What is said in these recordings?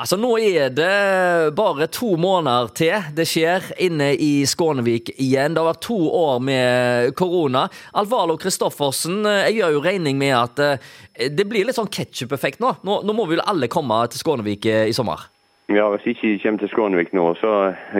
Altså, Nå er det bare to måneder til det skjer inne i Skånevik igjen. Det har vært to år med korona. Alvalo Kristoffersen, jeg gjør jo regning med at eh, det blir litt sånn ketsjup-effekt nå. nå. Nå må vi vel alle komme til Skånevik eh, i sommer? Ja, Hvis ikke de kommer til Skånevik nå, så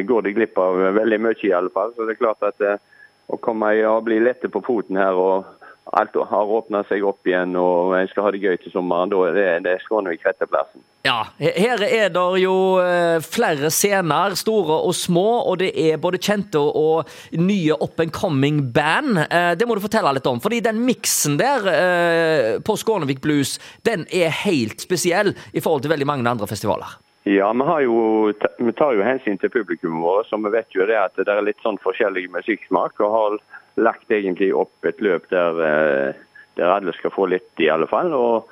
går de glipp av veldig mye i alle fall. Så det er klart at eh, å komme og bli lette på foten her og alt har åpna seg opp igjen og en skal ha det gøy til sommeren, da er det, det Skånevik retteplassen. Ja, her er det jo eh, flere scener, store og små, og det er både kjente og nye up and coming band. Eh, det må du fortelle litt om, fordi den miksen der eh, på Skånevik Blues, den er helt spesiell i forhold til veldig mange andre festivaler. Ja, vi, jo, vi tar jo hensyn til publikummet vårt, så vi vet jo det at det er litt sånn forskjellig musikksmak. og har lagt egentlig opp et løp der, eh, der alle skal få litt, i alle fall. og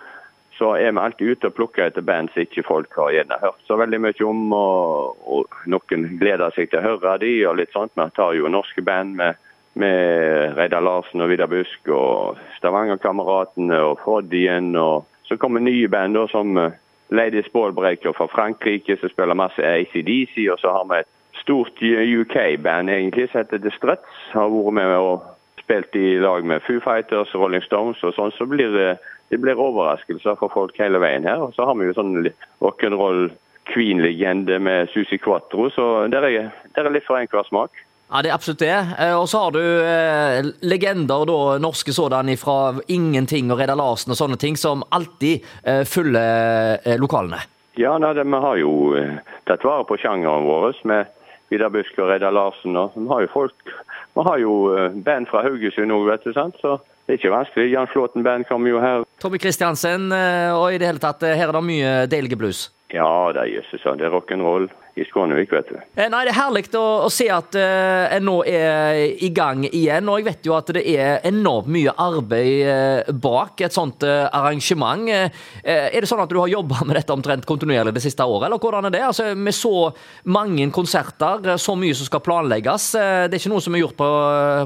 så er vi alltid ute og plukker etter band som ikke folk har gjerne hørt så veldig mye om. Og, og noen gleder seg til å høre de og litt sånt. Vi tar jo norske band med, med Reidar Larsen og Vidar Busk og Stavanger-kameratene og Foddien. Og så kommer nye band da, som eh, Ladies Ballbreaker fra Frankrike, som spiller masse ACDC. Og så har vi et stort UK-band egentlig som heter The Struts. Har vært med og spilt i lag med Foo Fighters, Rolling Stones og sånn. Så blir det, det blir overraskelser for folk hele veien her. Og så har vi jo sånn rock'n'roll Queen-legende med Susi Quatro, så det er, er litt for enhver smak. Ja, det er absolutt det. Eh, og så har du eh, legender, da, norske sådan, fra Ingenting og Reidar Larsen og sånne ting, som alltid eh, fyller eh, lokalene. Ja, nei, det, vi har jo eh, tatt vare på sjangeren vår med Vidar Busk og Reidar Larsen. Og vi har jo folk Vi har jo eh, band fra Haugesund òg, vet du. sant? Så det er ikke vanskelig. Jan Flåten Band kommer jo her. Tommy Kristiansen, og i det hele tatt, her er det mye deilige blues? Ja, det er jøsses. Det er rock'n'roll i Skånevik, vet du. Nei, Det er herlig å, å se at uh, en nå er i gang igjen. Og jeg vet jo at det er enormt mye arbeid uh, bak et sånt uh, arrangement. er det sånn at du har jobba med dette omtrent kontinuerlig det siste året, eller hvordan er det? Altså, Med så mange konserter, så mye som skal planlegges. det er ikke noe som er gjort på,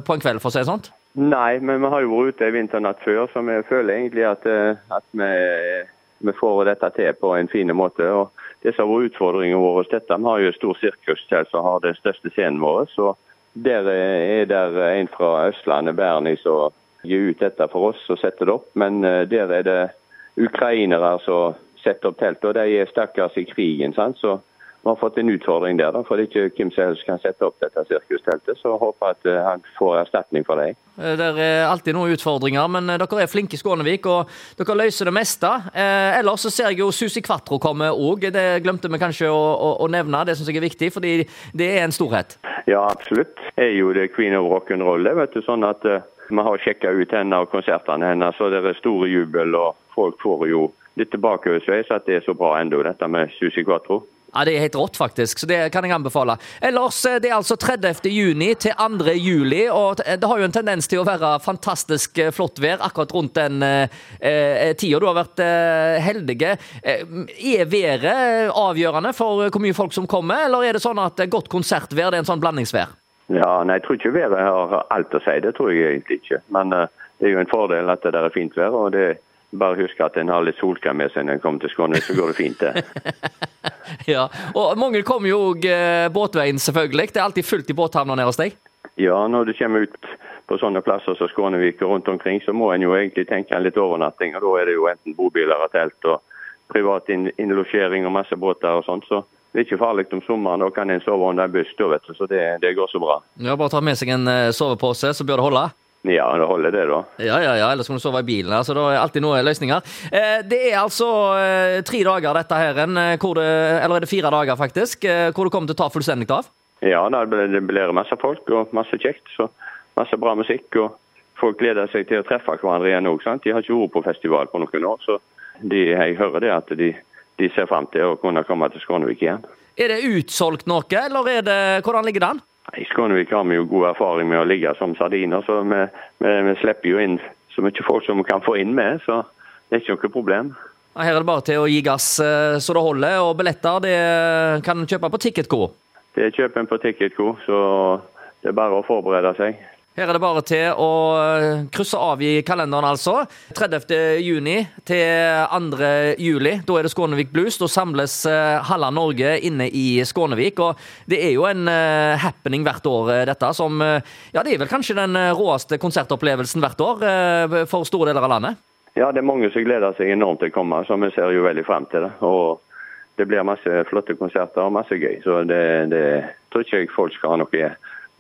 på en kveld, for å si det sånn? Nei, men vi har jo vært ute vinternatt før, så vi føler egentlig at, at vi, vi får dette til på en fin måte. og det som har vært utfordringen vår. Dette, Vi har jo et stort sirkustelt som har den største scenen vår. så Der er det en fra Østlandet, Bernie, som gir ut dette for oss og setter det opp. Men eh, der er det ukrainere som setter opp telt, og de er stakkars i krigen. sant? Så vi har fått en utfordring der, da, for det er ikke hvem som helst kan sette opp dette sirkusteltet. Så jeg håper at uh, han får erstatning for det. Eh, det er alltid noen utfordringer, men eh, dere er flinke i Skånevik, og dere løser det meste. Eh, ellers så ser jeg jo Susi Quatro komme òg. Det glemte vi kanskje å, å, å nevne, det syns jeg er viktig, fordi det er en storhet. Ja, absolutt. Det er jo det queen of rock'n'roll. vet du, sånn at Vi har sjekka ut henne og konsertene hennes, så det er stor jubel. og Folk får jo litt tilbakeøvelsesveis at det er så bra ennå, dette med Susi Quatro. Ja, Det er helt rått, faktisk. så Det kan jeg anbefale. Ellers, eh, Det er altså 30. juni til 2. juli, og det har jo en tendens til å være fantastisk eh, flott vær akkurat rundt den eh, eh tida. Du har vært eh, heldige. Er været avgjørende for hvor mye folk som kommer, eller er det sånn at godt konsertvær det er en sånn blandingsvær? Ja, nei, Jeg tror ikke været har alt å si, det tror jeg egentlig ikke. Men uh, det er jo en fordel at det der er fint vær. og det bare husk at en har litt solkrem med seg når en kommer til Skåne, så går det fint, det. ja, og Mange kommer jo òg eh, båtveien, selvfølgelig. Det er alltid fullt i båthavna nede hos deg? Ja, når du kommer ut på sånne plasser som Skånevik og rundt omkring, så må en jo egentlig tenke en litt overnatting. og Da er det jo enten bobiler og telt og privat innlosjering og masse båter og sånt. så det er ikke farlig om sommeren. Da kan en sove under en buss, da, vet du, så det, det går så bra. Ja, Bare ta med seg en eh, sovepose, så bør det holde? Ja, det holder det, da. Ja, ja, ja, ellers kan du sove i bilen. altså Det er alltid noen løsninger. Eh, det er altså eh, tre dager, dette her, eh, det, eller er det fire dager, faktisk, hvor du kommer til å ta fullstendig av? Ja, det blir masse folk og masse kjekt. så Masse bra musikk. og Folk gleder seg til å treffe hverandre igjen òg. De har ikke vært på festival på noen år, så de, jeg hører det at de, de ser fram til å kunne komme til Skånevik igjen. Er det utsolgt noe, eller er det, hvordan ligger det an? I Skånevik har vi jo god erfaring med å ligge som sardiner, så vi, vi, vi, slipper jo inn så mye folk som vi kan få inn med. Så det er ikke noe problem. Her er det bare til å gi gass eh, så det holder. Og billetter det kan en kjøpe på Ticketco? Det er kjøpen på Ticketco, så det er bare å forberede seg. Her er det bare til å eh, krysse av i kalenderen, altså. 30. juni til 2. juli. Da er det Skånevik Blues. Da samles eh, halve Norge inne i Skånevik. Og det er jo en uh, happening hvert år, dette. Som Ja, det er vel kanskje den råeste konsertopplevelsen hvert år for store deler av landet? Ja, det er mange som gleder seg enormt til å komme, så vi ser jo veldig frem til det. Og det blir masse flotte konserter og masse gøy. Så det, det tror ikke jeg folk skal ha noe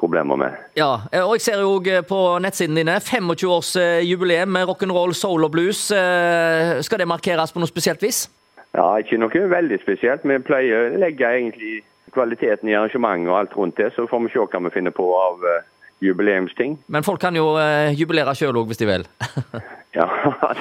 problemer med. Ja, eh, og jeg ser jo eh, på nettsiden dine 25-årsjubileum med rock'n'roll, soul og blues. Eh, skal det markeres på noe spesielt vis? Ja, ikke noe veldig spesielt. Vi pleier å legge egentlig kvaliteten i arrangementet og alt rundt det, så får vi se hva vi finner på av jubileumsting. Men folk kan jo jubilere sjøl òg, hvis de vil? ja,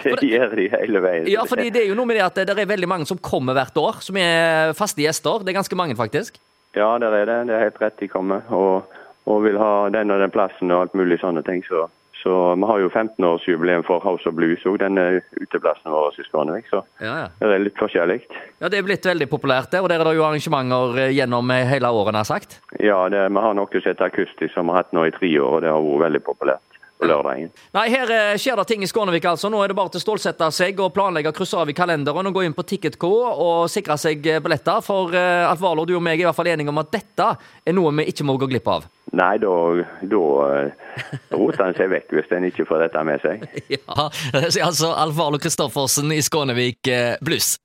det, det gjør de hele veien. Ja, fordi det er jo noe med det at det er veldig mange som kommer hvert år, som er faste gjester. Det er ganske mange, faktisk. Ja, det er det. Det er helt rett de kommer. Og og vil ha den og den plassen og alt mulig sånne ting. Så, så vi har jo 15-årsjubileum for House of Blues òg, denne uteplassen vår i Skånevik. Så ja, ja. det er litt forskjellig. Ja, Det er blitt veldig populært der, og der er det jo arrangementer eh, gjennom eh, hele året, nær sagt? Ja, det, vi har noe som heter akustisk, som vi har hatt nå i tre år, og det har vært veldig populært. Nei, Her eh, skjer det ting i Skånevik. altså. Nå er det bare til å stålsette seg og planlegge å krysse av i kalenderen og gå inn på Ticketco og sikre seg billetter. For uh, Alf Warlow, du og meg er i hvert fall enige om at dette er noe vi ikke må gå glipp av. Nei, da, da eh, roter han seg vekk hvis en ikke får dette med seg. Ja, det sier altså Alf Arlo Kristoffersen i Skånevik eh, Blues.